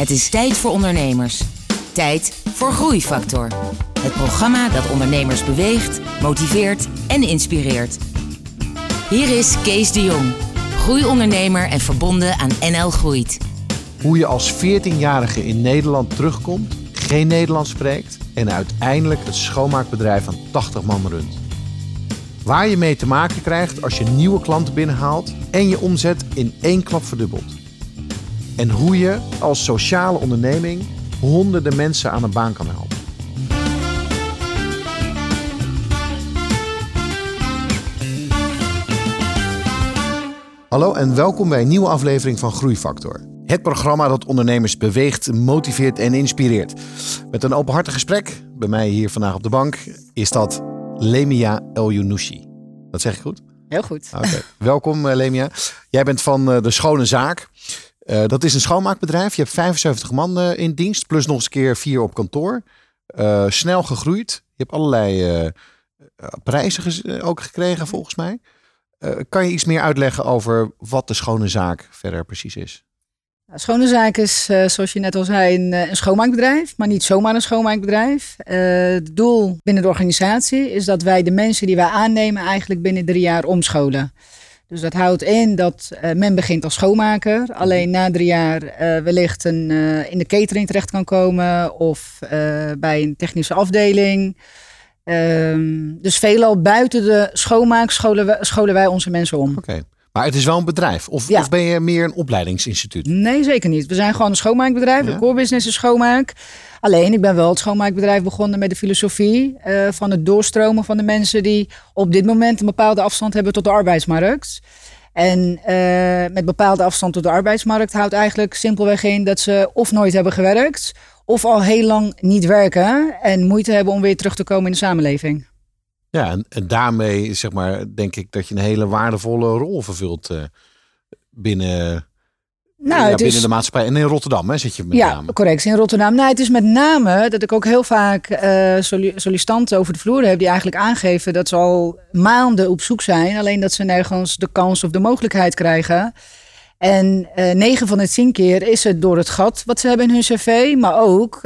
Het is tijd voor ondernemers. Tijd voor Groeifactor. Het programma dat ondernemers beweegt, motiveert en inspireert. Hier is Kees de Jong, groeiondernemer en verbonden aan NL Groeit. Hoe je als 14-jarige in Nederland terugkomt, geen Nederlands spreekt en uiteindelijk het schoonmaakbedrijf van 80 man runt. Waar je mee te maken krijgt als je nieuwe klanten binnenhaalt en je omzet in één klap verdubbelt. En hoe je als sociale onderneming honderden mensen aan een baan kan helpen. Hallo en welkom bij een nieuwe aflevering van Groeifactor. Het programma dat ondernemers beweegt, motiveert en inspireert. Met een openhartig gesprek, bij mij hier vandaag op de bank, is dat Lemia El Younouchi. Dat zeg ik goed? Heel goed. Oké. Welkom eh, Lemia. Jij bent van eh, de Schone Zaak. Uh, dat is een schoonmaakbedrijf. Je hebt 75 man uh, in dienst, plus nog eens een keer vier op kantoor. Uh, snel gegroeid. Je hebt allerlei prijzen ook gekregen volgens mij. kan je iets meer uitleggen over wat de Schone Zaak verder precies is? Schone Zaak is, zoals je net al zei, een, een schoonmaakbedrijf, maar niet zomaar een schoonmaakbedrijf. het doel binnen de organisatie is dat wij de mensen die wij aannemen eigenlijk binnen drie jaar omscholen. Dus dat houdt in dat uh, men begint als schoonmaker. Alleen na drie jaar uh, wellicht een, uh, in de catering terecht kan komen of bij een technische afdeling. Um, dus veelal buiten de schoonmaak scholen, we, scholen wij onze mensen om. Oké. Okay. Maar het is wel een bedrijf? Of, ja. of, ben je meer een opleidingsinstituut? Nee, zeker niet. We zijn gewoon een schoonmaakbedrijf. Ja. De core business is schoonmaak. Alleen, ik ben wel het schoonmaakbedrijf begonnen met de filosofie uh, van het doorstromen van de mensen die op dit moment een bepaalde afstand hebben tot de arbeidsmarkt. En uh, met bepaalde afstand tot de arbeidsmarkt houdt eigenlijk simpelweg in dat ze of nooit hebben gewerkt, of al heel lang niet werken en moeite hebben om weer terug te komen in de samenleving. Ja, en, en daarmee zeg maar, denk ik dat je een hele waardevolle rol vervult uh, binnen nou, ja, binnen is, de maatschappij. En in Rotterdam hè, zit je met ja, name. correct. In Rotterdam. Nou, het is met name dat ik ook heel vaak uh, sollicitanten over de vloer heb... die eigenlijk aangeven dat ze al maanden op zoek zijn. Alleen dat ze nergens de kans of de mogelijkheid krijgen. En uh, 9 van de 10 keer is het door het gat wat ze hebben in hun cv... maar ook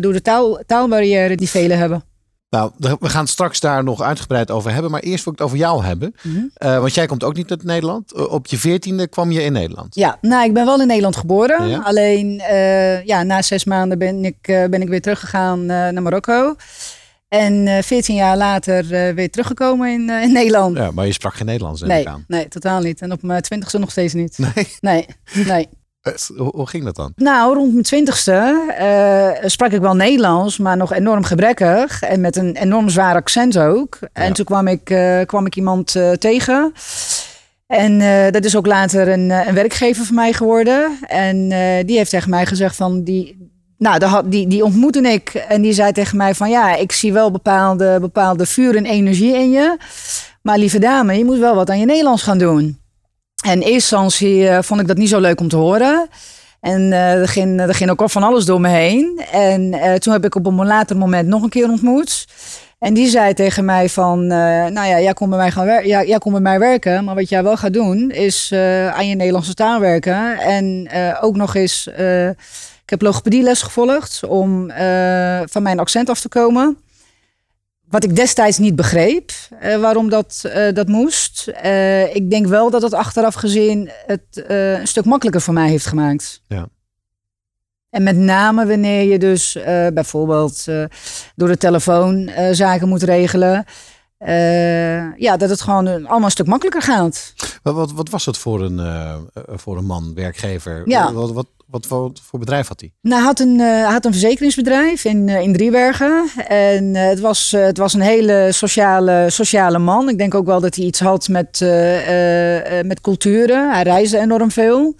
door de taal, taalbarrière die velen hebben. Nou, we gaan het straks daar nog uitgebreid over hebben. Maar eerst wil ik het over jou hebben. Mm -hmm. uh, want jij komt ook niet uit Nederland. Op je veertiende kwam je in Nederland. Ja, nou, ik ben wel in Nederland geboren. Ja. Alleen, uh, ja, na zes maanden ben ik, uh, ben ik weer teruggegaan naar Marokko. En veertien jaar later weer teruggekomen in, in, Nederland. Ja, maar je sprak geen Nederlands, nee, aan. Nee, totaal niet. En op mijn twintigste nog steeds niet. Nee? Nee, nee. Hoe, hoe, ging dat dan? Nou, rond mijn twintigste uh, sprak ik wel Nederlands, maar nog enorm gebrekkig. En met een enorm zwaar accent ook. Ja. En toen kwam ik, uh, kwam ik iemand uh, tegen. En dat is ook later een, een, werkgever van mij geworden. En die heeft tegen mij gezegd van... Die, nou, die, die ontmoette ik. En die zei tegen mij van... Ja, ik zie wel bepaalde, bepaalde vuur en energie in je. Maar lieve dame, je moet wel wat aan je Nederlands gaan doen. En in eerste instantie uh, vond ik dat niet zo leuk om te horen. En uh, er, ging, er ging ook al van alles door me heen. En uh, toen heb ik op een later moment nog een keer ontmoet. En die zei tegen mij van, nou ja, jij komt bij mij, gaan wer- ja, jij komt bij mij werken. Maar wat jij wel gaat doen, is aan je Nederlandse taal werken. En ook nog eens, ik heb logopedieles gevolgd om van mijn accent af te komen. Wat ik destijds niet begreep, uh, waarom dat, uh, dat moest. Uh, ik denk wel dat het achteraf gezien het een stuk makkelijker voor mij heeft gemaakt. Ja. En met name wanneer je dus bijvoorbeeld door de telefoon zaken moet regelen. ja, dat het gewoon allemaal een stuk makkelijker gaat. Wat, wat, wat was het voor een, voor een man, werkgever? Ja. Wat, wat, wat voor, voor bedrijf had hij? Nou, hij had een, uh, had een verzekeringsbedrijf in, uh, in Driebergen. En uh, het, was, het was een hele sociale, sociale man. Ik denk ook wel dat hij iets had met, met culturen. Hij reisde enorm veel.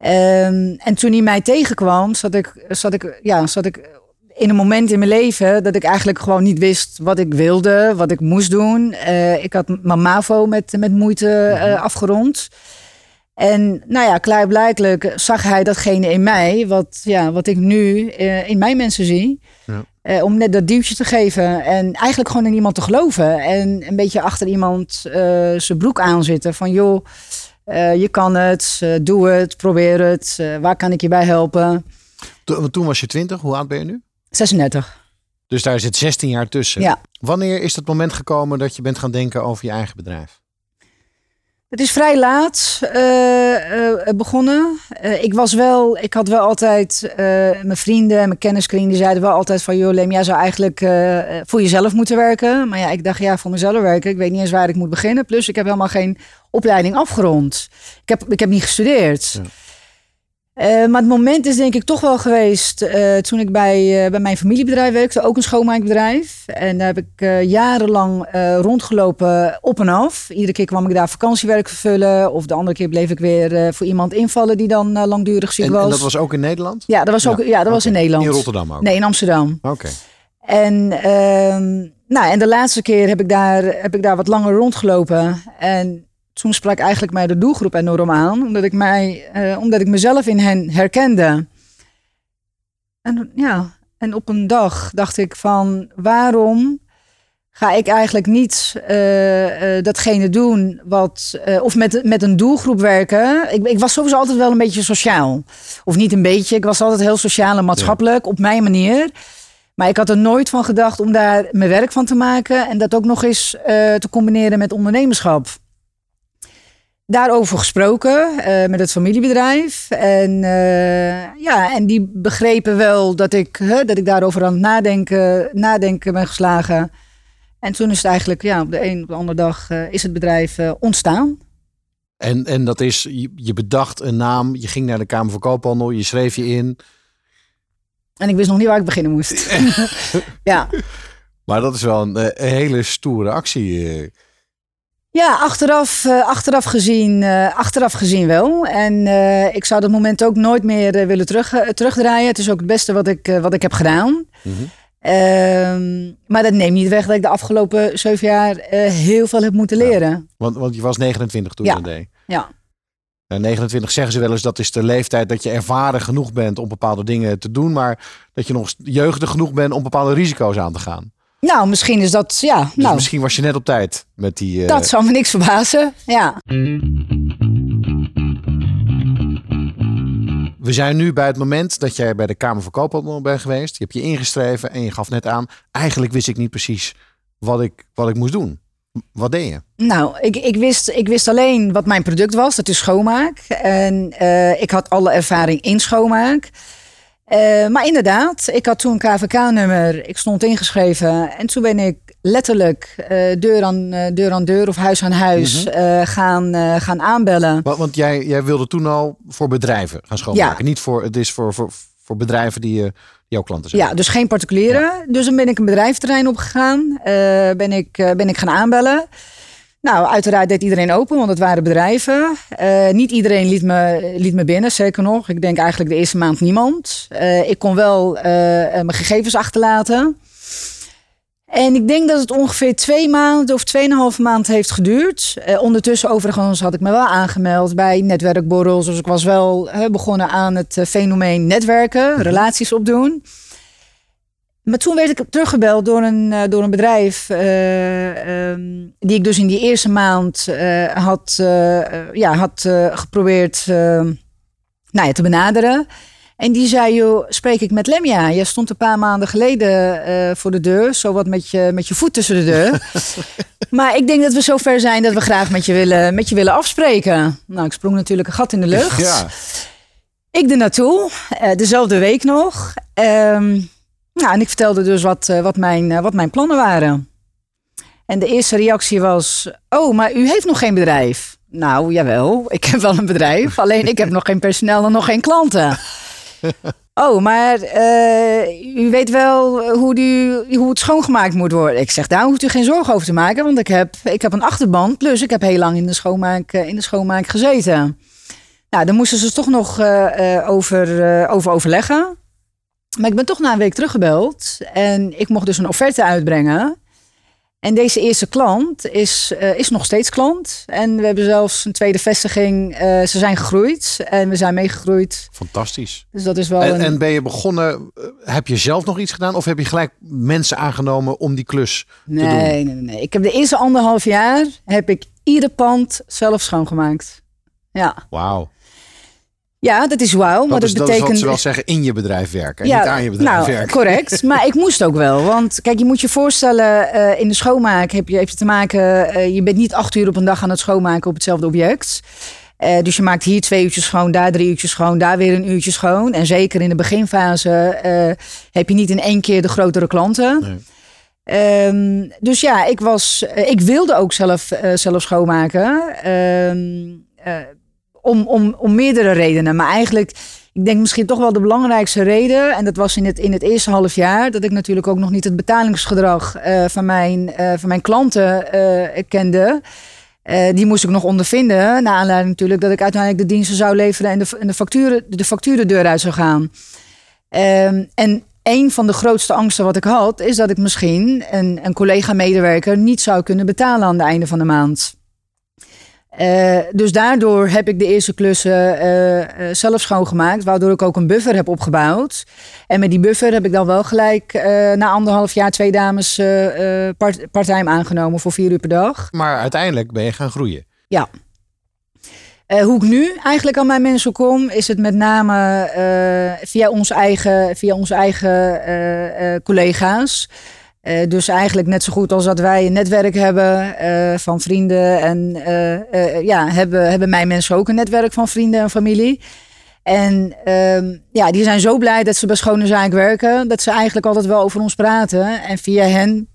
Um, en toen hij mij tegenkwam, zat ik, zat, ik, ja, zat ik in een moment in mijn leven dat ik eigenlijk gewoon niet wist wat ik wilde, wat ik moest doen. ik had mijn MAVO met, met moeite afgerond. En nou ja, klaarblijkelijk zag hij datgene in mij, wat, ja, wat ik nu uh, in mijn mensen zie. Ja. Uh, om net dat duwtje te geven en eigenlijk gewoon in iemand te geloven. En een beetje achter iemand uh, zijn broek aanzitten van joh, je kan het, doe het, probeer het, waar kan ik je bij helpen. To- want toen was je 20, hoe oud ben je nu? 36. Dus daar zit 16 jaar tussen. Ja. Wanneer is het moment gekomen dat je bent gaan denken over je eigen bedrijf? Het is vrij laat eh, eh, begonnen. Eh, ik was wel, ik had wel altijd, mijn vrienden en mijn kenniskring, die zeiden wel altijd van, joh Lem, jij zou eigenlijk voor jezelf moeten werken. Maar ja, ik dacht, ja, voor mezelf werken, ik weet niet eens waar ik moet beginnen. Plus, ik heb helemaal geen opleiding afgerond. Ik heb, ik heb niet gestudeerd. Eh, maar het moment is denk ik toch wel geweest eh, toen ik bij, eh, bij mijn familiebedrijf werkte, ook een schoonmaakbedrijf. En daar heb ik jarenlang rondgelopen op en af. Iedere keer kwam ik daar vakantiewerk vervullen. Of de andere keer bleef ik weer voor iemand invallen die dan langdurig ziek En, was. en dat was ook in Nederland? Ja, dat was, ook, ja, dat was in. Nederland. In Rotterdam ook? Nee, in Amsterdam. Oké. En, ehm, nou, en de laatste keer heb ik, daar, heb ik daar wat langer rondgelopen. En toen sprak eigenlijk mij de doelgroep enorm aan. Omdat ik, mij, eh, omdat ik mezelf in hen herkende. En, ja, en op een dag dacht ik van waarom ga ik eigenlijk niet eh, eh, datgene doen wat... of met, met een doelgroep werken. Ik, ik was sowieso altijd wel een beetje sociaal. Of niet een beetje, ik was altijd heel sociaal en maatschappelijk op mijn manier. Maar ik had er nooit van gedacht om daar mijn werk van te maken. En dat ook nog eens te combineren met ondernemerschap. Daarover gesproken eh, met het familiebedrijf. En, eh, ja, en die begrepen wel dat ik, hè, dat ik daarover aan het nadenken, nadenken ben geslagen. En toen is het eigenlijk ja, op de een op de andere dag eh, is het bedrijf ontstaan. En, en dat is, je, je bedacht een naam, je ging naar de Kamer van Koophandel, je schreef je in. En ik wist nog niet waar ik beginnen moest. ja. Maar dat is wel een, een hele stoere actie. Ja, achteraf, eh, achteraf, gezien, eh, achteraf gezien wel. En eh, ik zou dat moment ook nooit meer willen terug, terugdraaien. Het is ook het beste wat ik, wat ik heb gedaan. Mhm. Ehm, maar dat neemt niet weg dat ik de afgelopen zeven jaar heel veel heb moeten leren. Want, want je was 29 toen Ja. je dat deed. Ja. En 29 zeggen ze wel eens dat is de leeftijd dat je ervaren genoeg bent om bepaalde dingen te doen, maar dat je nog jeugdig genoeg bent om bepaalde risico's aan te gaan. Nou, misschien is dat, ja, Dus nou, misschien was je net op tijd met die. eh, dat zou me niks verbazen. Ja. We zijn nu bij het moment dat jij bij de Kamer van Koophandel bent geweest. Je hebt je ingeschreven en je gaf net aan. Eigenlijk wist ik niet precies wat ik, wat ik moest doen. Wat deed je? Nou, ik, ik, wist, ik wist alleen wat mijn product was. Dat is schoonmaak. En eh, ik had alle ervaring in schoonmaak. Eh, maar inderdaad, ik had toen een KVK-nummer. Ik stond ingeschreven. En toen ben ik letterlijk eh, deur, aan, eh, deur aan deur of huis aan huis eh, gaan, gaan aanbellen. Want, want jij, jij wilde toen al voor bedrijven gaan schoonmaken. Niet voor, het is voor, voor, voor bedrijven die, die jouw klanten zijn. Ja, dus geen particulieren. Dus dan ben ik een bedrijfterrein opgegaan. ben, ik, ben ik gaan aanbellen. Nou, uiteraard deed iedereen open, want het waren bedrijven. Eh, niet iedereen liet me, liet me binnen, zeker nog. Ik denk eigenlijk de eerste maand niemand. Eh, ik kon wel eh, mijn gegevens achterlaten. En ik denk dat het ongeveer twee maanden of tweeënhalve maand heeft geduurd. Ondertussen overigens had ik me wel aangemeld bij netwerkborrels. Dus ik was wel begonnen aan het fenomeen netwerken, relaties opdoen. Maar toen werd ik teruggebeld door een, eh, door een bedrijf. eh, ehm, die ik dus in die eerste maand eh, had, ja, had geprobeerd eh, nou ja, te benaderen. En die zei, joh, spreek ik met Lemja? Jij stond een paar maanden geleden voor de deur. Zo wat met je, met je voet tussen de deur. maar ik denk dat we zover zijn dat we graag met je willen, met je willen afspreken. Nou, ik sprong natuurlijk een gat in de lucht. Ja. Ik er naartoe, dezelfde week nog. Ehm, nou, en ik vertelde dus wat, eh, wat, mijn, eh, wat mijn plannen waren. En de eerste reactie was: Oh, maar u heeft nog geen bedrijf. Nou, jawel, ik heb wel een bedrijf. Alleen ik heb nog geen personeel en nog geen klanten. Oh, maar eh, u weet wel hoe, die, hoe het schoongemaakt moet worden. Ik zeg, daar hoeft u geen zorgen over te maken, want ik heb, ik heb een achterband. Plus, ik heb heel lang in de schoonmaak, in de schoonmaak gezeten. Nou, daar moesten ze toch nog over, over overleggen. Maar ik ben toch na een week teruggebeld. En ik mocht dus een offerte uitbrengen. En deze eerste klant is, eh, is nog steeds klant. En we hebben zelfs een tweede vestiging. Eh, ze zijn gegroeid en we zijn meegegroeid. Fantastisch. Dus dat is wel En, een... en ben je begonnen, eh, heb je zelf nog iets gedaan? Of heb je gelijk mensen aangenomen om die klus nee, te doen? nee, nee, nee. Ik heb de eerste anderhalf jaar heb ik ieder pand zelf schoongemaakt. Ja. Wauw. Ja, dat is wauw. Maar Dat, dat, is, dat betekent. is ze wel zeggen in je bedrijf werken. En niet aan je bedrijf nou, werken. correct. Maar ik moest ook wel. Want kijk, je moet je voorstellen, eh, in de schoonmaak heb je, je te maken... eh, je bent niet acht uur op een dag aan het schoonmaken op hetzelfde object. Eh, dus je maakt hier twee uurtjes schoon, daar drie uurtjes schoon, daar weer een uurtje schoon. En zeker in de beginfase heb je niet in één keer de grotere klanten. Nee. Ehm, dus ja, ik, was, ik wilde ook zelf, zelf schoonmaken. Ehm, eh, om, om, om meerdere redenen. Maar eigenlijk, ik denk misschien toch wel de belangrijkste reden. En dat was in het, in het eerste half jaar. Dat ik natuurlijk ook nog niet het betalingsgedrag eh, van, mijn, eh, van mijn klanten eh, kende. Die moest ik nog ondervinden. Naar aanleiding natuurlijk dat ik uiteindelijk de diensten zou leveren. En de, en de, facturen, de deur uit zou gaan. Ehm, en een van de grootste angsten wat ik had, is dat ik misschien een, een collega-medewerker niet zou kunnen betalen aan het einde van de maand. Eh, dus daardoor heb ik de eerste klussen eh, zelf schoongemaakt, waardoor ik ook een buffer heb opgebouwd. En met die buffer heb ik dan wel gelijk na anderhalf jaar twee dames part- parttime aangenomen voor vier uur per dag. Maar uiteindelijk ben je gaan groeien. Ja. Hoe ik nu eigenlijk aan mijn mensen kom, is het met name via onze eigen, via onze eigen collega's. Eh, dus eigenlijk net zo goed als dat wij een netwerk hebben eh, van vrienden. En eh, ja, hebben, hebben mijn mensen ook een netwerk van vrienden en familie. En ehm, ja, die zijn zo blij dat ze bij Schone Zaak werken. Dat ze eigenlijk altijd wel over ons praten. En via hen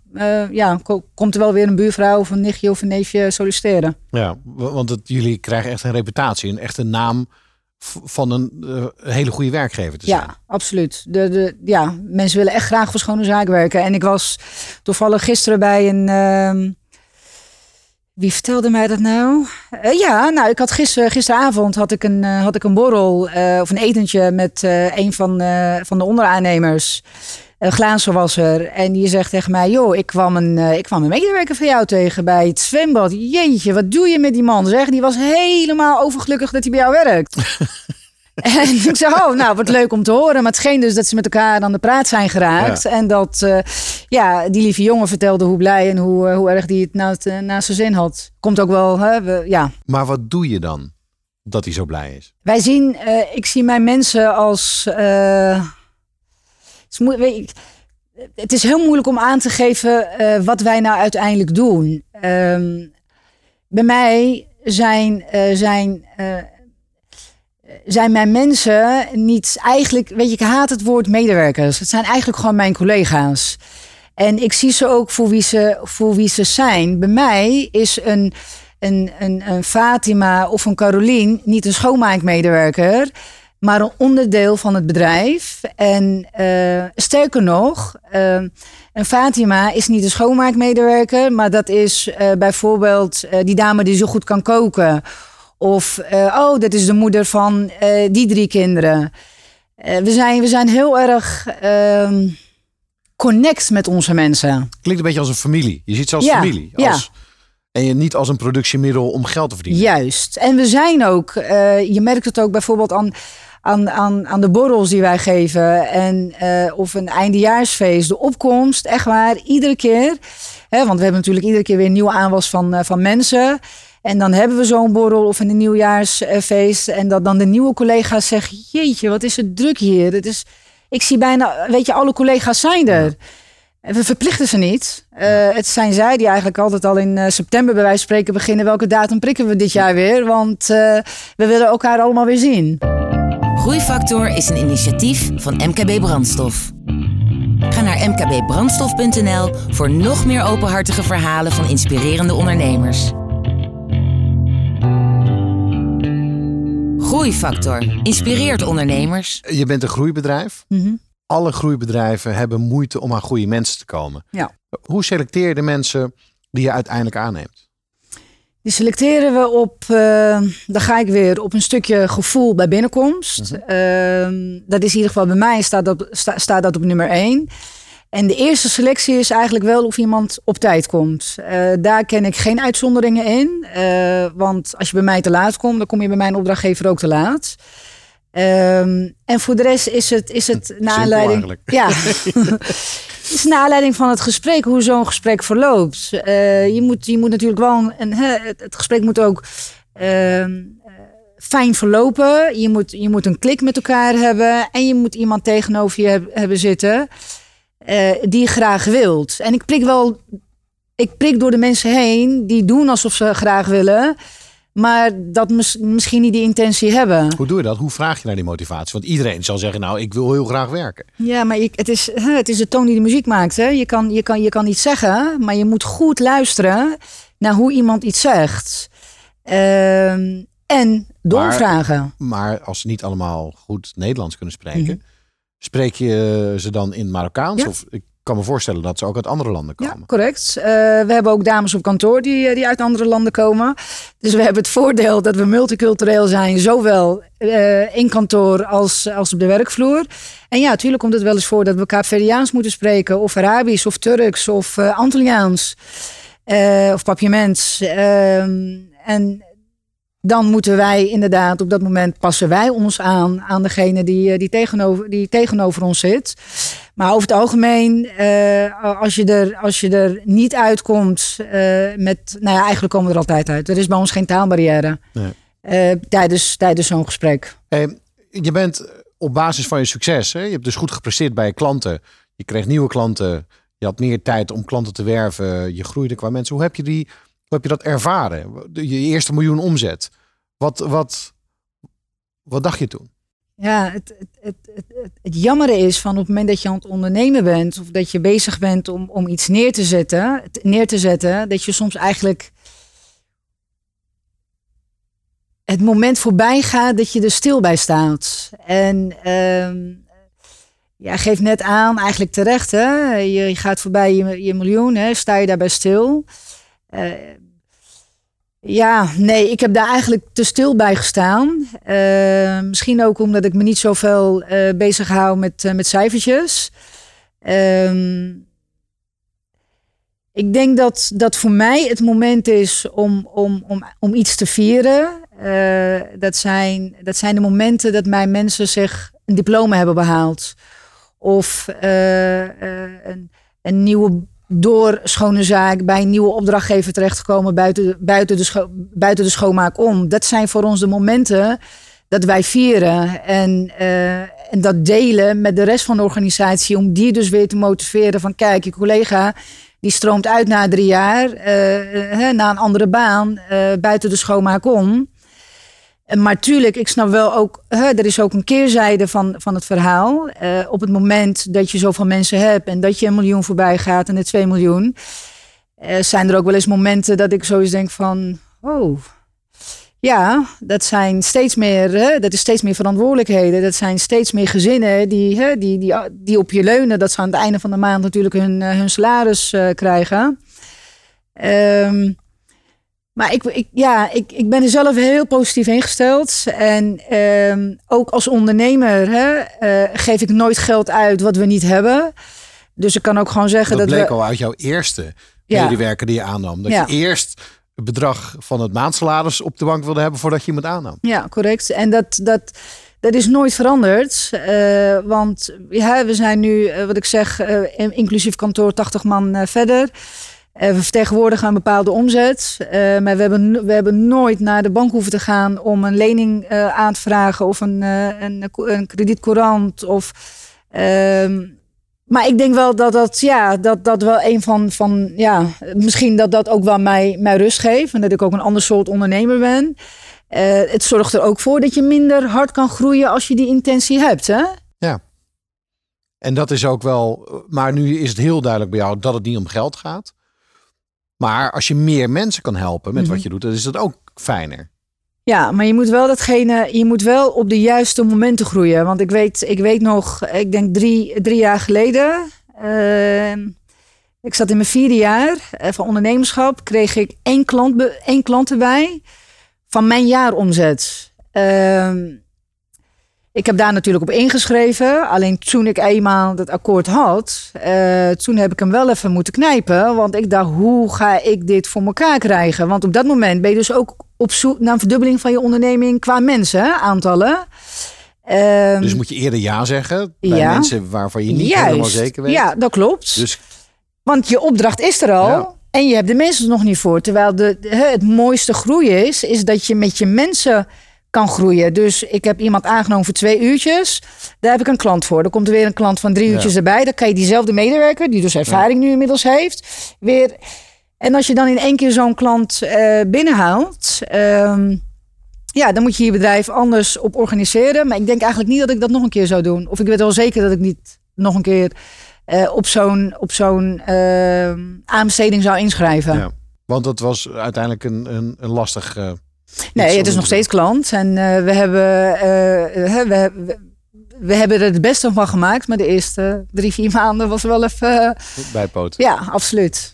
ja, ko- komt er wel weer een buurvrouw of een nichtje of een neefje solliciteren. Ja, want het, jullie krijgen echt een reputatie, een echte naam van een eh, hele goede werkgever te zijn. Ja, absoluut. De, de, ja, mensen willen echt graag voor schone zaak werken. En ik was toevallig gisteren bij een. ehm, wie vertelde mij dat nou? Eh, ja, nou, ik had gister, gisteravond had ik een, eh, had ik een borrel eh, of een etentje met eh, een van, eh, van de onderaannemers. Een glazenwasser. En die zegt tegen mij: Joh, ik kwam, een, eh, ik kwam een medewerker van jou tegen bij het zwembad. Jeetje, wat doe je met die man? Zeg, die was helemaal overgelukkig dat hij bij jou werkt. En ik zei, oh, nou, wat leuk om te horen. Maar het scheen dus dat ze met elkaar aan de praat zijn geraakt. En dat, eh, ja, die lieve jongen vertelde hoe blij en hoe, eh, hoe erg die het naast, uh, naast zijn zin had. Komt ook wel, hè, we, ja. Maar wat doe je dan dat hij zo blij is? Wij zien, ik zie mijn mensen als... weet het is heel moeilijk om aan te geven eh, wat wij nou uiteindelijk doen. Ehm, bij mij zijn, eh, zijn, eh, zijn mijn mensen niet eigenlijk... Weet je, ik haat het woord medewerkers. Het zijn eigenlijk gewoon mijn collega's. En ik zie ze ook voor wie ze, voor wie ze zijn. Bij mij is een, een, een, een Fatima of een Carolien niet een schoonmaakmedewerker, maar een onderdeel van het bedrijf. En eh, sterker nog, eh, een Fatima is niet een schoonmaakmedewerker, maar dat is eh, bijvoorbeeld die dame die zo goed kan koken. Of, oh, dat is de moeder van die drie kinderen. We, zijn, we zijn heel erg ehm, connect met onze mensen. Klinkt een beetje als een familie. Je ziet ze als Ja, familie. ja. Als, En je niet als een productiemiddel om geld te verdienen. Juist. En we zijn ook, je merkt het ook bijvoorbeeld aan, aan, aan, aan de borrels die wij geven. En, eh, of een eindejaarsfeest. De opkomst, echt waar, iedere keer. Hè, want we hebben natuurlijk iedere keer weer een nieuwe aanwas van, eh, van mensen. En dan hebben we zo'n borrel of een nieuwjaarsfeest. En dat dan de nieuwe collega's zeggen: Jeetje, wat is het druk hier? Het is, ik zie bijna, weet je, alle collega's zijn er. We verplichten ze niet. Eh, het zijn zij die eigenlijk altijd al in september bij wijze van spreken beginnen. Welke datum prikken we dit jaar weer? Want we willen elkaar allemaal weer zien. Groeifactor is een initiatief van MKB Brandstof. Ga naar mkbbrandstof.nl voor nog meer openhartige verhalen van inspirerende ondernemers. Groeifactor inspireert ondernemers. Je bent een groeibedrijf. Mhm. Alle groeibedrijven hebben moeite om aan goede mensen te komen. Ja. Hoe selecteer je de mensen die je uiteindelijk aanneemt? Die selecteren we op, uh, dan ga ik weer op een stukje gevoel bij binnenkomst. Mm -hmm. uh, dat is in ieder geval bij mij, staat dat, sta, staat dat op nummer één. En de eerste selectie is eigenlijk wel of iemand op tijd komt. Uh, daar ken ik geen uitzonderingen in. Uh, want als je bij mij te laat komt, dan kom je bij mijn opdrachtgever ook te laat. Um, en voor de rest is het, is het naar aanleiding. Ja. Het is naar aanleiding van het gesprek, hoe zo'n gesprek verloopt. Uh, je, moet, je moet natuurlijk wel. Een, het, het, gesprek moet ook uh, fijn verlopen. Je moet, je moet een klik met elkaar hebben. En je moet iemand tegenover je heb- hebben zitten eh, die graag wilt. En ik prik wel, ik prik door de mensen heen die doen alsof ze graag willen. Maar dat mis- misschien niet die intentie hebben. Hoe doe je dat? Hoe vraag je naar die motivatie? Want iedereen zal zeggen, nou, ik wil heel graag werken. Ja, maar je, het, is, het is de toon die de muziek maakt. Hè? Je, kan, je, kan, je kan iets zeggen, maar je moet goed luisteren naar hoe iemand iets zegt. Ehm, en doorvragen. Maar als ze niet allemaal goed Nederlands kunnen spreken, Mhm. spreek je ze dan in Marokkaans? Ja. Of ik kan me voorstellen dat ze ook uit andere landen Ja, komen. correct. Eh, we hebben ook dames op kantoor die, eh, die uit andere landen komen. Dus we hebben het voordeel dat we multicultureel zijn, zowel eh, in kantoor als, als op de werkvloer. En ja, natuurlijk komt het wel eens voor dat we Kaapverdiaans moeten spreken, of Arabisch, of Turks, of eh Antilliaans, of Papiaments. Ehm, en dan moeten wij inderdaad, op dat moment passen wij ons aan aan degene die, eh, die, tegenover, die tegenover ons zit. Maar over het algemeen, eh, als, je er, als je er niet uitkomt eh, met, nou ja, eigenlijk komen we er altijd uit. Er is bij ons geen taalbarrière Nee. tijdens, tijdens zo'n gesprek. Je bent op basis van je succes, hè? je hebt dus goed gepresteerd bij je klanten. Je kreeg nieuwe klanten, je had meer tijd om klanten te werven, je groeide qua mensen. Hoe heb je, die, heb je dat ervaren? Je eerste miljoen omzet. Wat, wat, wat dacht je toen? Ja, het, het, het, het, jammere is van op het moment dat je aan het ondernemen bent of dat je bezig bent om, om iets neer te zetten, neer te zetten, dat je soms eigenlijk het moment voorbij gaat dat je er stil bij staat. En ehm ja, geeft net aan, eigenlijk terecht, hè? Je, je gaat voorbij je, je miljoen, hè? sta je daarbij stil. Eh, ja, nee, ik heb daar eigenlijk te stil bij gestaan. Eh, misschien ook omdat ik me niet zoveel eh bezig hou met, met cijfertjes. Ehm, ik denk dat dat voor mij het moment is om, om, om, om iets te vieren. Dat, zijn, dat zijn de momenten dat mijn mensen zich een diploma hebben behaald. Of een, een nieuwe doorschone zaak bij een nieuwe opdrachtgever terechtgekomen buiten, buiten, de buiten de schoonmaak om. Dat zijn voor ons de momenten dat wij vieren en, eh, en dat delen met de rest van de organisatie om die dus weer te motiveren van kijk, je collega die stroomt uit na drie jaar, eh, hè, naar een andere baan buiten de schoonmaak om. Maar tuurlijk, ik snap wel ook, hè, er is ook een keerzijde van, van het verhaal. Eh, op het moment dat je zoveel mensen hebt en dat je een miljoen voorbij gaat en de 2 miljoen, eh, zijn er ook wel eens momenten dat ik zoiets denk van, oh, ja, dat zijn steeds meer, hè, dat is steeds meer verantwoordelijkheden. Dat zijn steeds meer gezinnen die, hè, die, die, op je leunen, dat ze aan het einde van de maand natuurlijk hun, eh, hun salaris krijgen. Ehm, maar ik, ik, ja, ik, ik ben er zelf heel positief ingesteld. En ehm, ook als ondernemer hè, eh, geef ik nooit geld uit wat we niet hebben. Dus ik kan ook gewoon zeggen Dat dat, bleek we... al uit jouw eerste Ja. medewerker die je aannam. Dat Ja. je eerst het bedrag van het maandsalaris op de bank wilde hebben voordat je iemand aannam. Ja, correct. En dat, dat, dat is nooit veranderd. eh, want ja, we zijn nu, eh, wat ik zeg, in- inclusief kantoor 80 man verder. Eh, we vertegenwoordigen een bepaalde omzet. eh, maar we hebben, we hebben nooit naar de bank hoeven te gaan om een lening eh, aan te vragen of een, een, een kredietcourant. Of, ehm, maar ik denk wel dat dat, ja, dat, dat wel een van, van, ja, misschien dat dat ook wel mij, mij rust geeft. En dat ik ook een ander soort ondernemer ben. Het zorgt er ook voor dat je minder hard kan groeien als je die intentie hebt. Hè? En dat is ook wel, maar nu is het heel duidelijk bij jou dat het niet om geld gaat. Maar als je meer mensen kan helpen met Mhm. wat je doet, dan is dat ook fijner. Ja, maar je moet wel datgene, je moet wel op de juiste momenten groeien. Want ik weet, ik weet nog, ik denk drie, drie jaar geleden. eh, ik zat in mijn vierde jaar eh, van ondernemerschap. Kreeg ik één klant, één klant erbij van mijn jaaromzet. Ehm, ik heb daar natuurlijk op ingeschreven. Alleen toen ik eenmaal dat akkoord had, eh, toen heb ik hem wel even moeten knijpen. Want ik dacht, hoe ga ik dit voor elkaar krijgen? Want op dat moment ben je dus ook op zoek naar een verdubbeling van je onderneming qua mensen, aantallen. Ehm, Dus moet je eerder ja zeggen bij Ja. mensen waarvan je niet juist. helemaal zeker weet. Ja, dat klopt. Dus Want je opdracht is er al. Ja. En je hebt de mensen er nog niet voor. Terwijl de, de- het mooiste groei is, is dat je met je mensen kan groeien. Dus ik heb iemand aangenomen voor twee uurtjes. Daar heb ik een klant voor. Dan komt er weer een klant van drie Ja. uurtjes erbij. Dan kan je diezelfde medewerker, die dus ervaring nu inmiddels heeft, weer. En als je dan in één keer zo'n klant eh, binnenhaalt, ehm, ja, dan moet je je bedrijf anders op organiseren. Maar ik denk eigenlijk niet dat ik dat nog een keer zou doen. Of ik weet wel zeker dat ik niet nog een keer eh, op zo'n op zo'n ehm, aanbesteding zou inschrijven. Ja. Want dat was uiteindelijk een, een, een lastig. Nee, het is nog te steeds klant. En eh, we, hebben, eh, hè, we, we, we hebben er het beste van gemaakt. Maar de eerste drie, vier maanden was wel even... eh. Bijpoot. ja, absoluut.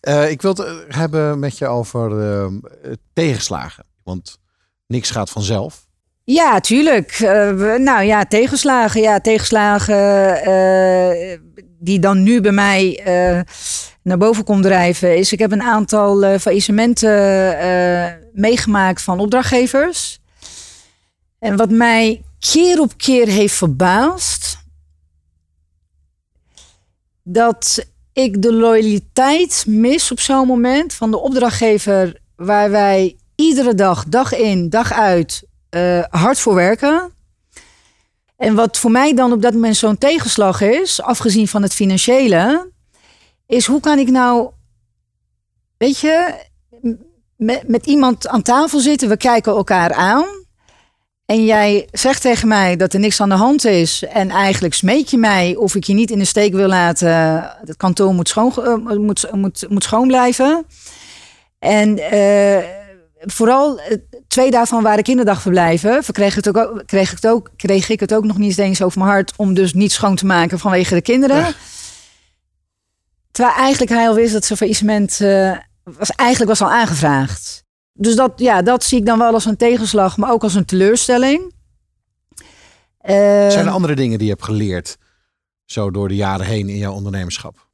Eh, ik wil het hebben met je over eh, tegenslagen. Want niks gaat vanzelf. Ja, tuurlijk. Eh, we- nou ja, tegenslagen. Ja, tegenslagen eh, die dan nu bij mij eh, naar boven komt drijven. Is ik heb een aantal eh faillissementen eh, meegemaakt van opdrachtgevers. En wat mij keer op keer heeft verbaasd. Dat ik de loyaliteit mis op zo'n moment van de opdrachtgever waar wij iedere dag, dag in, dag uit eh, hard voor werken. En wat voor mij dan op dat moment zo'n tegenslag is, afgezien van het financiële, is hoe kan ik nou, weet je, met, met iemand aan tafel zitten, we kijken elkaar aan. En jij zegt tegen mij dat er niks aan de hand is. En eigenlijk smeek je mij of ik je niet in de steek wil laten. Het kantoor moet schoon, eh, moet, moet, moet schoon blijven. En eh, vooral eh, twee daarvan waren kinderdagverblijven. Kreeg, het ook, kreeg, ik het ook, kreeg ik het ook nog niet eens over mijn hart om dus niet schoon te maken vanwege de kinderen. Ja. Terwijl eigenlijk hij al wist dat zijn faillissement eh, was, eigenlijk was al aangevraagd. Dus dat, ja, dat zie ik dan wel als een tegenslag, maar ook als een teleurstelling. Zijn er andere dingen die je hebt geleerd? Zo door de jaren heen in jouw ondernemerschap.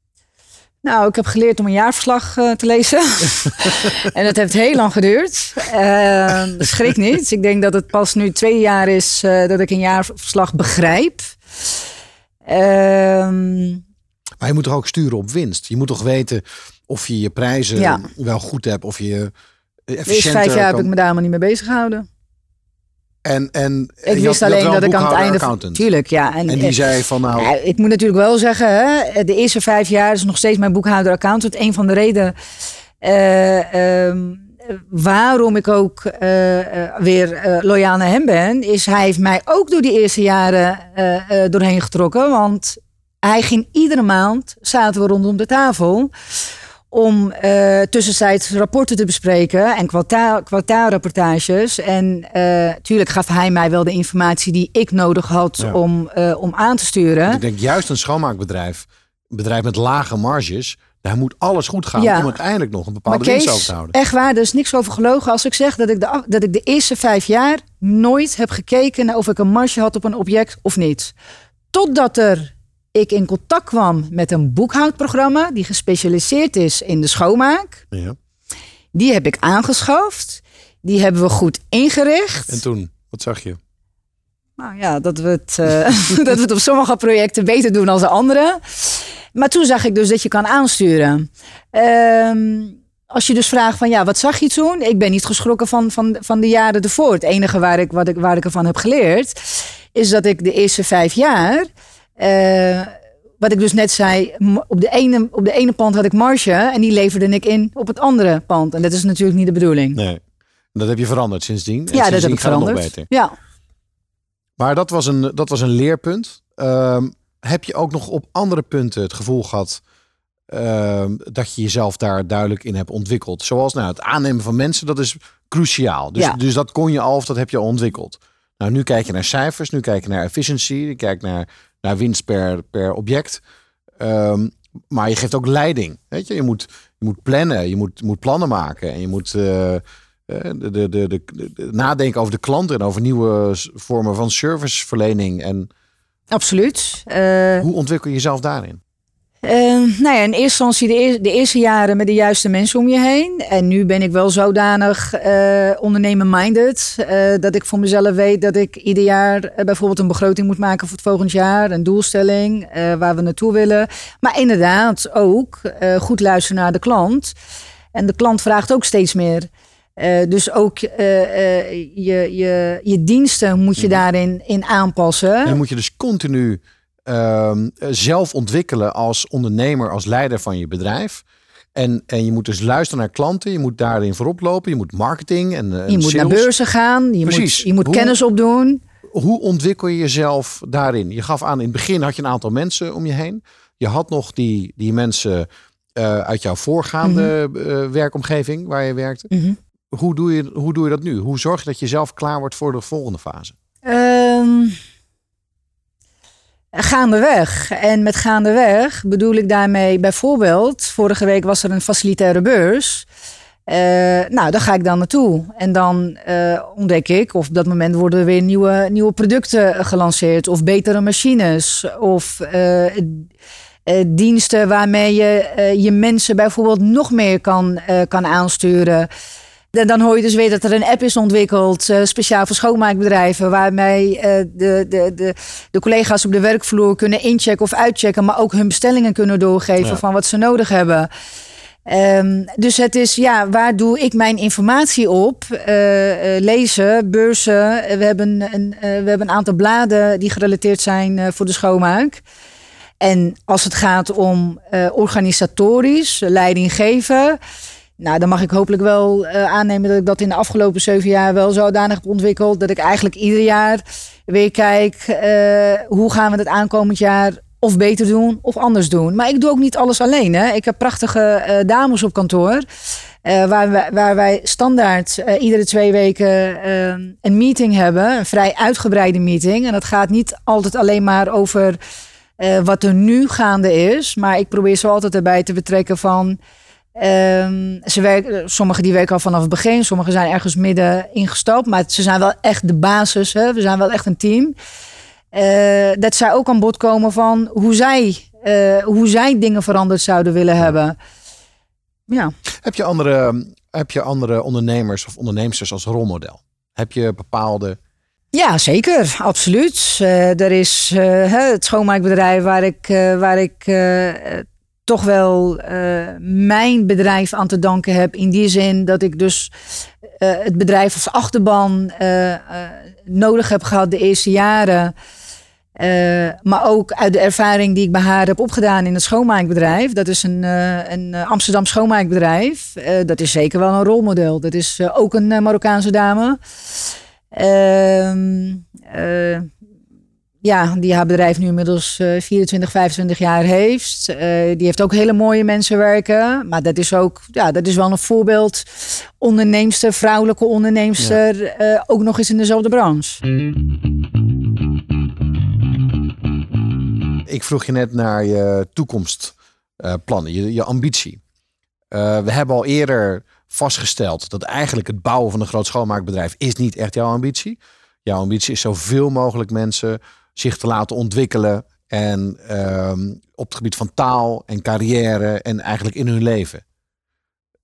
Nou, ik heb geleerd om een jaarverslag eh, te lezen. en dat heeft heel lang geduurd. Eh, schrik niet. Ik denk dat het pas nu twee jaar is eh, dat ik een jaarverslag begrijp. Ehm, Maar je moet toch ook sturen op winst? Je moet toch weten of je je prijzen Ja. wel goed hebt. Of je de eerste efficiënter vijf jaar heb ik me daar helemaal niet mee bezig gehouden. En, en Ik wist alleen dat ik aan het einde. Accountant. Tuurlijk, ja. En die zei van nou... Ja, ik moet natuurlijk wel zeggen, hè, de eerste vijf jaar is nog steeds mijn boekhouder-accountant. Een van de redenen eh, ehm, waarom ik ook eh, eh, weer eh, loyaal naar hem ben, is hij heeft mij ook door die eerste jaren eh, eh, doorheen getrokken. Want hij ging iedere maand, zaten we rondom de tafel, om eh tussentijds rapporten te bespreken en kwartaal, kwartaalrapportages. En natuurlijk gaf hij mij wel de informatie die ik nodig had Ja. om, eh, om aan te sturen. Ik denk juist een schoonmaakbedrijf, een bedrijf met lage marges, daar moet alles goed gaan Ja. om uiteindelijk nog een bepaalde winst Kees, over te houden. echt waar, er is niks over gelogen als ik zeg dat ik, de, dat ik de eerste vijf jaar nooit heb gekeken naar of ik een marge had op een object of niet. Totdat er ik in contact kwam met een boekhoudprogramma die gespecialiseerd is in de schoonmaak. Ja. Die heb ik aangeschaft. Die hebben we goed ingericht. En toen, wat zag je? Nou ja, dat we, het, eh, dat we het op sommige projecten beter doen dan de andere. Maar toen zag ik dus dat je kan aansturen. Ehm, als je dus vraagt van ja, wat zag je toen? Ik ben niet geschrokken van, van, van de jaren ervoor. Het enige waar ik, wat ik, waar ik ervan heb geleerd, is dat ik de eerste vijf jaar. Eh, wat ik dus net zei, op de, ene, op de ene pand had ik marge en die leverde ik in op het andere pand. En dat is natuurlijk niet de bedoeling. Nee. Dat heb je veranderd sindsdien. En ja, dat heb ik veranderd. beter. Ja. Maar dat was een, dat was een leerpunt. Ehm, heb je ook nog op andere punten het gevoel gehad ehm, dat je jezelf daar duidelijk in hebt ontwikkeld? Zoals nou, het aannemen van mensen, dat is cruciaal. Dus, Ja. dus dat kon je al of dat heb je al ontwikkeld. Nou, nu kijk je naar cijfers, nu kijk je naar efficiency, je kijkt naar, naar winst per, per object. Ehm, maar je geeft ook leiding. Weet je? Je, moet, je moet plannen, je moet, moet plannen maken en je moet eh, de, de, de, de, de- nadenken over de klant en over nieuwe vormen van serviceverlening. En Absoluut. Eh, hoe ontwikkel je jezelf daarin? Eh, nou ja, in eerste instantie de, eer- de eerste jaren met de juiste mensen om je heen. En nu ben ik wel zodanig eh ondernemer-minded. eh, dat ik voor mezelf weet dat ik ieder jaar eh, bijvoorbeeld een begroting moet maken voor het volgend jaar. Een doelstelling waar we naartoe willen. Maar inderdaad ook goed luisteren naar de klant. En de klant vraagt ook steeds meer. Uh, dus ook uh, uh, je, je, je diensten moet je daarin in aanpassen. En moet je dus continu ehm, zelf ontwikkelen als ondernemer, als leider van je bedrijf. En, en je moet dus luisteren naar klanten. Je moet daarin voorop lopen. Je moet marketing en, en Je moet naar beurzen gaan. Je Precies. moet, je moet kennis opdoen. Hoe ontwikkel je jezelf daarin? Je gaf aan, in het begin had je een aantal mensen om je heen. Je had nog die, die mensen uit jouw voorgaande mm werkomgeving waar je werkte. Mhm. Hoe doe, je, hoe doe je dat nu? Hoe zorg je dat je zelf klaar wordt voor de volgende fase? Um, gaandeweg. En met gaandeweg bedoel ik daarmee bijvoorbeeld... vorige week was er een facilitaire beurs... Uh, nou, daar ga ik dan naartoe. En dan uh, ontdek ik, of op dat moment worden er weer nieuwe, nieuwe producten gelanceerd, of betere machines, of uh, diensten waarmee je je mensen bijvoorbeeld nog meer kan, kan aansturen. Dan hoor je dus weer dat er een app is ontwikkeld, uh, speciaal voor schoonmaakbedrijven, waarmee uh, de, de, de, de collega's op de werkvloer kunnen inchecken of uitchecken, maar ook hun bestellingen kunnen doorgeven ja. van wat ze nodig hebben. Um, dus het is, ja, waar doe ik mijn informatie op? Uh, lezen, beurzen. We hebben, een, we hebben een aantal bladen die gerelateerd zijn voor de schoonmaak. En als het gaat om organisatorisch, leiding geven. Nou, dan mag ik hopelijk wel uh, aannemen dat ik dat in de afgelopen zeven jaar wel zodanig heb ontwikkeld. Dat ik eigenlijk ieder jaar weer kijk uh, hoe gaan we het aankomend jaar of beter doen of anders doen. Maar ik doe ook niet alles alleen. Hè. Ik heb prachtige uh, dames op kantoor. waar, wij, waar wij standaard iedere twee weken een meeting hebben. Een vrij uitgebreide meeting. En dat gaat niet altijd alleen maar over wat er nu gaande is. Maar ik probeer ze altijd erbij te betrekken van... Um, ze werken, sommigen die werken al vanaf het begin, sommigen zijn ergens midden ingestapt, maar ze zijn wel echt de basis. Hè? We zijn wel echt een team. Uh, dat zij ook aan bod komen van hoe zij, uh, hoe zij dingen veranderd zouden willen hebben. Ja. Heb je andere, heb je andere ondernemers of ondernemers als rolmodel? Heb je bepaalde ja, zeker. Absoluut. Uh, er is het schoonmaakbedrijf waar ik, waar ik toch wel uh, mijn bedrijf aan te danken heb. In die zin dat ik dus uh, het bedrijf als achterban uh, nodig heb gehad de eerste jaren. maar ook uit de ervaring die ik bij haar heb opgedaan in het schoonmaakbedrijf. Dat is een, een Amsterdam schoonmaakbedrijf. dat is zeker wel een rolmodel. Dat is ook een Marokkaanse dame. Ja, die haar bedrijf nu inmiddels uh, 24, 25 jaar heeft. Uh, die heeft ook hele mooie mensen werken. Maar dat is ook, ja, dat is wel een voorbeeld. Onderneemster, vrouwelijke onderneemster. Ja. Uh, ook nog eens in dezelfde branche. Ik vroeg je net naar je toekomstplannen, je, je ambitie. we hebben al eerder vastgesteld dat eigenlijk het bouwen van een groot schoonmaakbedrijf is niet echt jouw ambitie. Jouw ambitie is zoveel mogelijk mensen zich te laten ontwikkelen. En um, op het gebied van taal en carrière en eigenlijk in hun leven.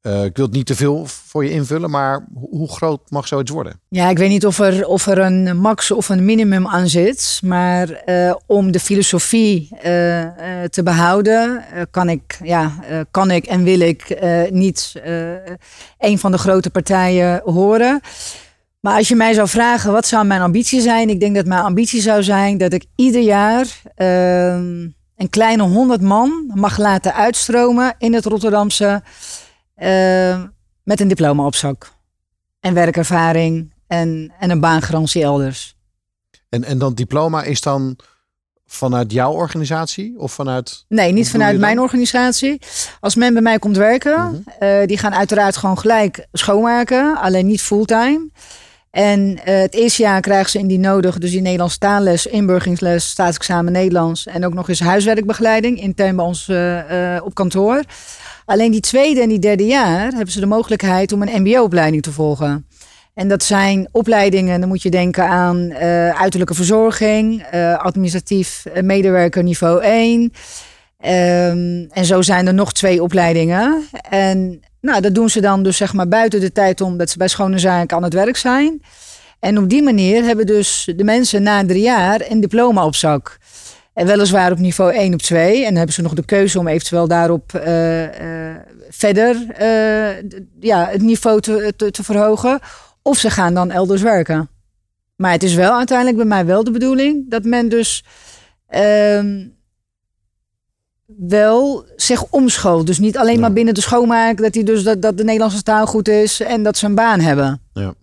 Uh, ik wil het niet te veel voor je invullen, maar hoe groot mag zoiets worden? Ja, ik weet niet of er, of er een max of een minimum aan zit. Maar uh, om de filosofie uh, te behouden, kan, ik, ja, kan ik en wil ik niet een van de grote partijen horen. Maar als je mij zou vragen, wat zou mijn ambitie zijn? Ik denk dat mijn ambitie zou zijn dat ik ieder jaar uh, een kleine honderd man mag laten uitstromen in het Rotterdamse uh, met een diploma op zak. En werkervaring en, en een baangarantie elders. En, en dat diploma is dan vanuit jouw organisatie of vanuit? Nee, niet vanuit mijn organisatie. Als men bij mij komt werken, -hmm. uh, die gaan uiteraard gewoon gelijk schoonmaken, alleen niet fulltime. En uh, het eerste jaar krijgen ze in die nodig, dus die Nederlands taalles, inburgingsles, staatsexamen Nederlands en ook nog eens huiswerkbegeleiding intern bij ons uh, uh, op kantoor. Alleen die tweede en die derde jaar hebben ze de mogelijkheid om een MBO-opleiding te volgen. En dat zijn opleidingen, dan moet je denken aan uiterlijke verzorging, administratief medewerker niveau 1. Um, en zo zijn er nog twee opleidingen. En nou, dat doen ze dan dus zeg maar buiten de tijd om dat ze bij schone zaken aan het werk zijn. En op die manier hebben dus de mensen na drie jaar een diploma op zak. En weliswaar op niveau 1 op 2. En dan hebben ze nog de keuze om eventueel daarop uh, uh, verder uh, ja, het niveau te, te, te, verhogen. Of ze gaan dan elders werken. Maar het is wel uiteindelijk bij mij wel de bedoeling dat men dus ehm, wel zich omschoolt. Dus niet alleen maar binnen de schoonmaak, dat, hij dus, dat, dat de Nederlandse taal goed is en dat ze een baan hebben. Ja.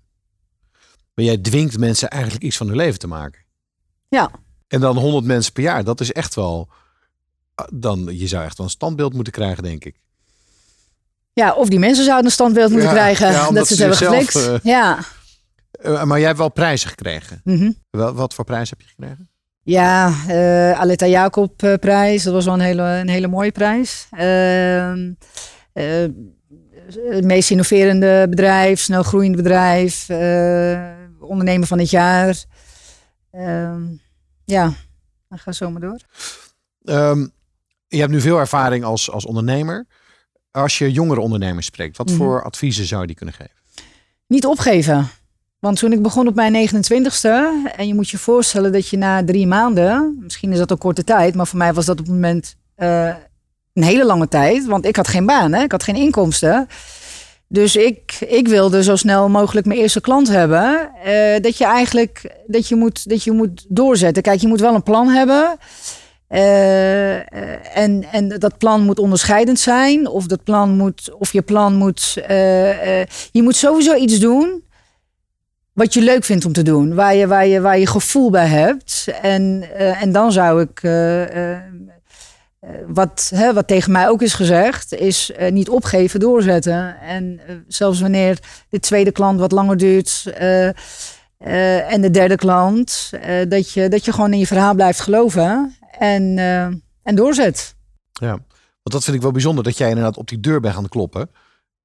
Maar jij dwingt mensen eigenlijk iets van hun leven te maken. Ja. En dan 100 mensen per jaar, dat is echt wel. Dan, je zou echt wel een standbeeld moeten krijgen, denk ik. Ja, of die mensen zouden een standbeeld moeten krijgen. dat ze het hebben geflikt. Uh, ja. Uh, maar jij hebt wel prijzen gekregen. Mm -hmm. wel, wat voor prijs heb je gekregen? Ja, uh, Aletta Jacob prijs. Dat was wel een hele, een hele mooie prijs. Ehm, het meest innoverende bedrijf, snel groeiende bedrijf. ondernemer van het jaar. Ehm, ja, dan ga zo maar door. Um, je hebt nu veel ervaring als, als ondernemer. Als je jongere ondernemers spreekt, wat mm -hmm. voor adviezen zou je die kunnen geven? Niet opgeven. Want toen ik begon op mijn 29ste, en je moet je voorstellen dat je na drie maanden, misschien is dat een korte tijd, maar voor mij was dat op het moment uh, een hele lange tijd, want ik had geen baan, hè? ik had geen inkomsten. Dus ik, ik wilde zo snel mogelijk mijn eerste klant hebben. Uh, dat je eigenlijk dat je moet, dat je moet doorzetten. Kijk, je moet wel een plan hebben. Uh, en, en dat plan moet onderscheidend zijn. Of, dat plan moet, of je plan moet. Je moet sowieso iets doen. Wat je leuk vindt om te doen. Waar je, waar je, waar je gevoel bij hebt. En, en dan zou ik wat, hè, wat tegen mij ook is gezegd, is niet opgeven, doorzetten. En zelfs wanneer de tweede klant wat langer duurt en de derde klant, dat, je, dat je gewoon in je verhaal blijft geloven en, en doorzet. Ja, want dat vind ik wel bijzonder, dat jij inderdaad op die deur bent gaan kloppen.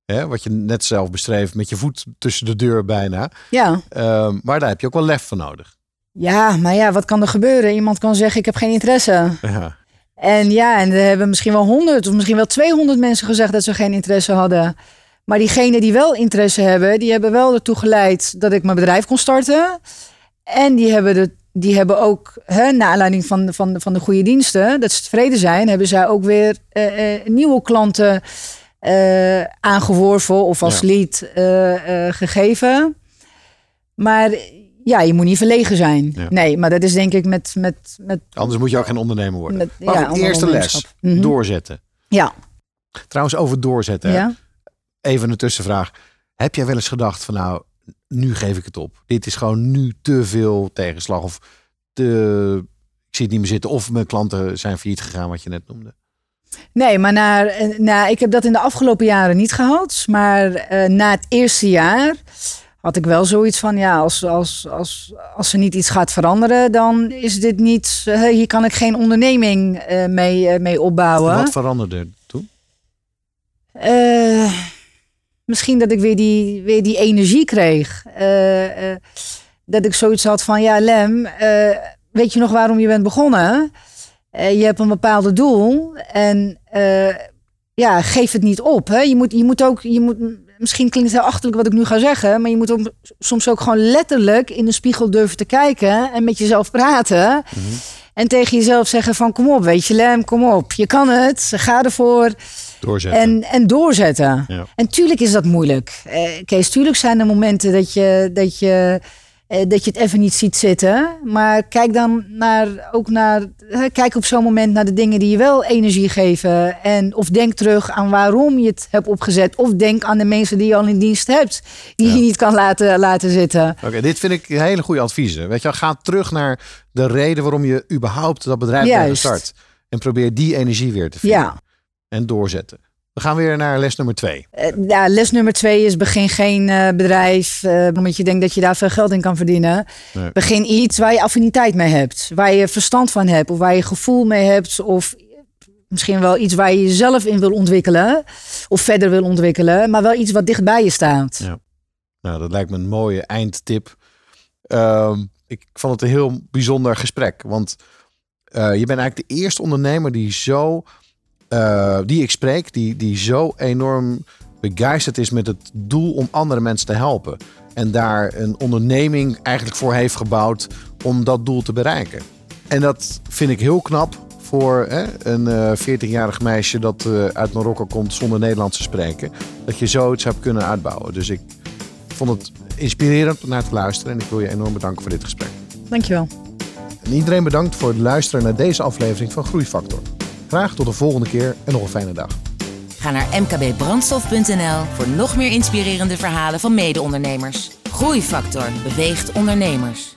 Hè, wat je net zelf beschreef, met je voet tussen de deur bijna. Ja. Ehm, maar daar heb je ook wel lef voor nodig. Ja, maar ja, wat kan er gebeuren? Iemand kan zeggen, ik heb geen interesse. Ja. En ja, en er hebben misschien wel honderd of misschien wel 200 mensen gezegd dat ze geen interesse hadden. Maar diegenen die wel interesse hebben, die hebben wel ertoe geleid dat ik mijn bedrijf kon starten. En die hebben, de, die hebben ook, hè, naar aanleiding van, van, van de goede diensten, dat ze tevreden zijn, hebben zij ook weer uh, uh, nieuwe klanten uh, aangeworven of als ja. lead gegeven. Maar ja, je moet niet verlegen zijn. Ja. Nee, maar dat is denk ik met... met, met Anders moet je ook geen ondernemer worden. Met, maar ja, eerste les. Mm -hmm. Doorzetten. Ja. Trouwens, over doorzetten. Ja. Even een tussenvraag. Heb jij wel eens gedacht van nou, nu geef ik het op. Dit is gewoon nu te veel tegenslag. Of te, ik zie het niet meer zitten. Of mijn klanten zijn failliet gegaan, wat je net noemde. Nee, maar na, na, ik heb dat in de afgelopen jaren niet gehad. Maar uh, na het eerste jaar had ik wel zoiets van, ja, als, als, als, als er niet iets gaat veranderen, dan is dit niet, uh, hier kan ik geen onderneming uh, mee, mee opbouwen. Wat veranderde toen? misschien dat ik weer die, weer die energie kreeg. dat ik zoiets had van, ja, Lem, weet je nog waarom je bent begonnen? Je hebt een bepaald doel en ja, geef het niet op. Hè? Je, moet, je moet ook, je moet, misschien klinkt het heel achterlijk wat ik nu ga zeggen, maar je moet ook, soms ook gewoon letterlijk in de spiegel durven te kijken en met jezelf praten. Mm -hmm. En tegen jezelf zeggen van kom op, weet je Lem, kom op. Je kan het, ga ervoor. Doorzetten. En, en doorzetten. Ja. En tuurlijk is dat moeilijk. Eh, Kees, tuurlijk zijn er momenten dat je, dat je dat je het even niet ziet zitten. Maar kijk dan naar, ook naar, kijk op zo'n moment naar de dingen die je wel energie geven. En of denk terug aan waarom je het hebt opgezet. Of denk aan de mensen die je al in dienst hebt, die ja. je niet kan laten, laten zitten. Oké, okay, dit vind ik hele goede adviezen. Weet je, ga terug naar de reden waarom je überhaupt dat bedrijf bent gestart. En probeer die energie weer te vinden. Ja. En doorzetten. We gaan weer naar les nummer twee. Uh, ja, les nummer twee is begin geen uh, bedrijf uh, omdat je denkt dat je daar veel geld in kan verdienen. Nee. Begin iets waar je affiniteit mee hebt. Waar je verstand van hebt. Of waar je gevoel mee hebt. Of misschien wel iets waar je jezelf in wil ontwikkelen. Of verder wil ontwikkelen. Maar wel iets wat dichtbij je staat. Ja. Nou, dat lijkt me een mooie eindtip. Um, ik vond het een heel bijzonder gesprek. Want je bent eigenlijk de eerste ondernemer die zo uh, die ik spreek, die, die zo enorm begeisterd is met het doel om andere mensen te helpen. En daar een onderneming eigenlijk voor heeft gebouwd om dat doel te bereiken. En dat vind ik heel knap voor hè, een eh 14-jarig meisje dat eh, uit Marokko komt zonder Nederlands te spreken. Dat je zoiets hebt kunnen uitbouwen. Dus ik vond het inspirerend om naar te luisteren. En ik wil je enorm bedanken voor dit gesprek. Dankjewel. En iedereen bedankt voor het luisteren naar deze aflevering van Groeifactor. Graag tot de volgende keer en nog een fijne dag. Ga naar mkbbrandstof.nl voor nog meer inspirerende verhalen van mede-ondernemers. Groeifactor beweegt ondernemers.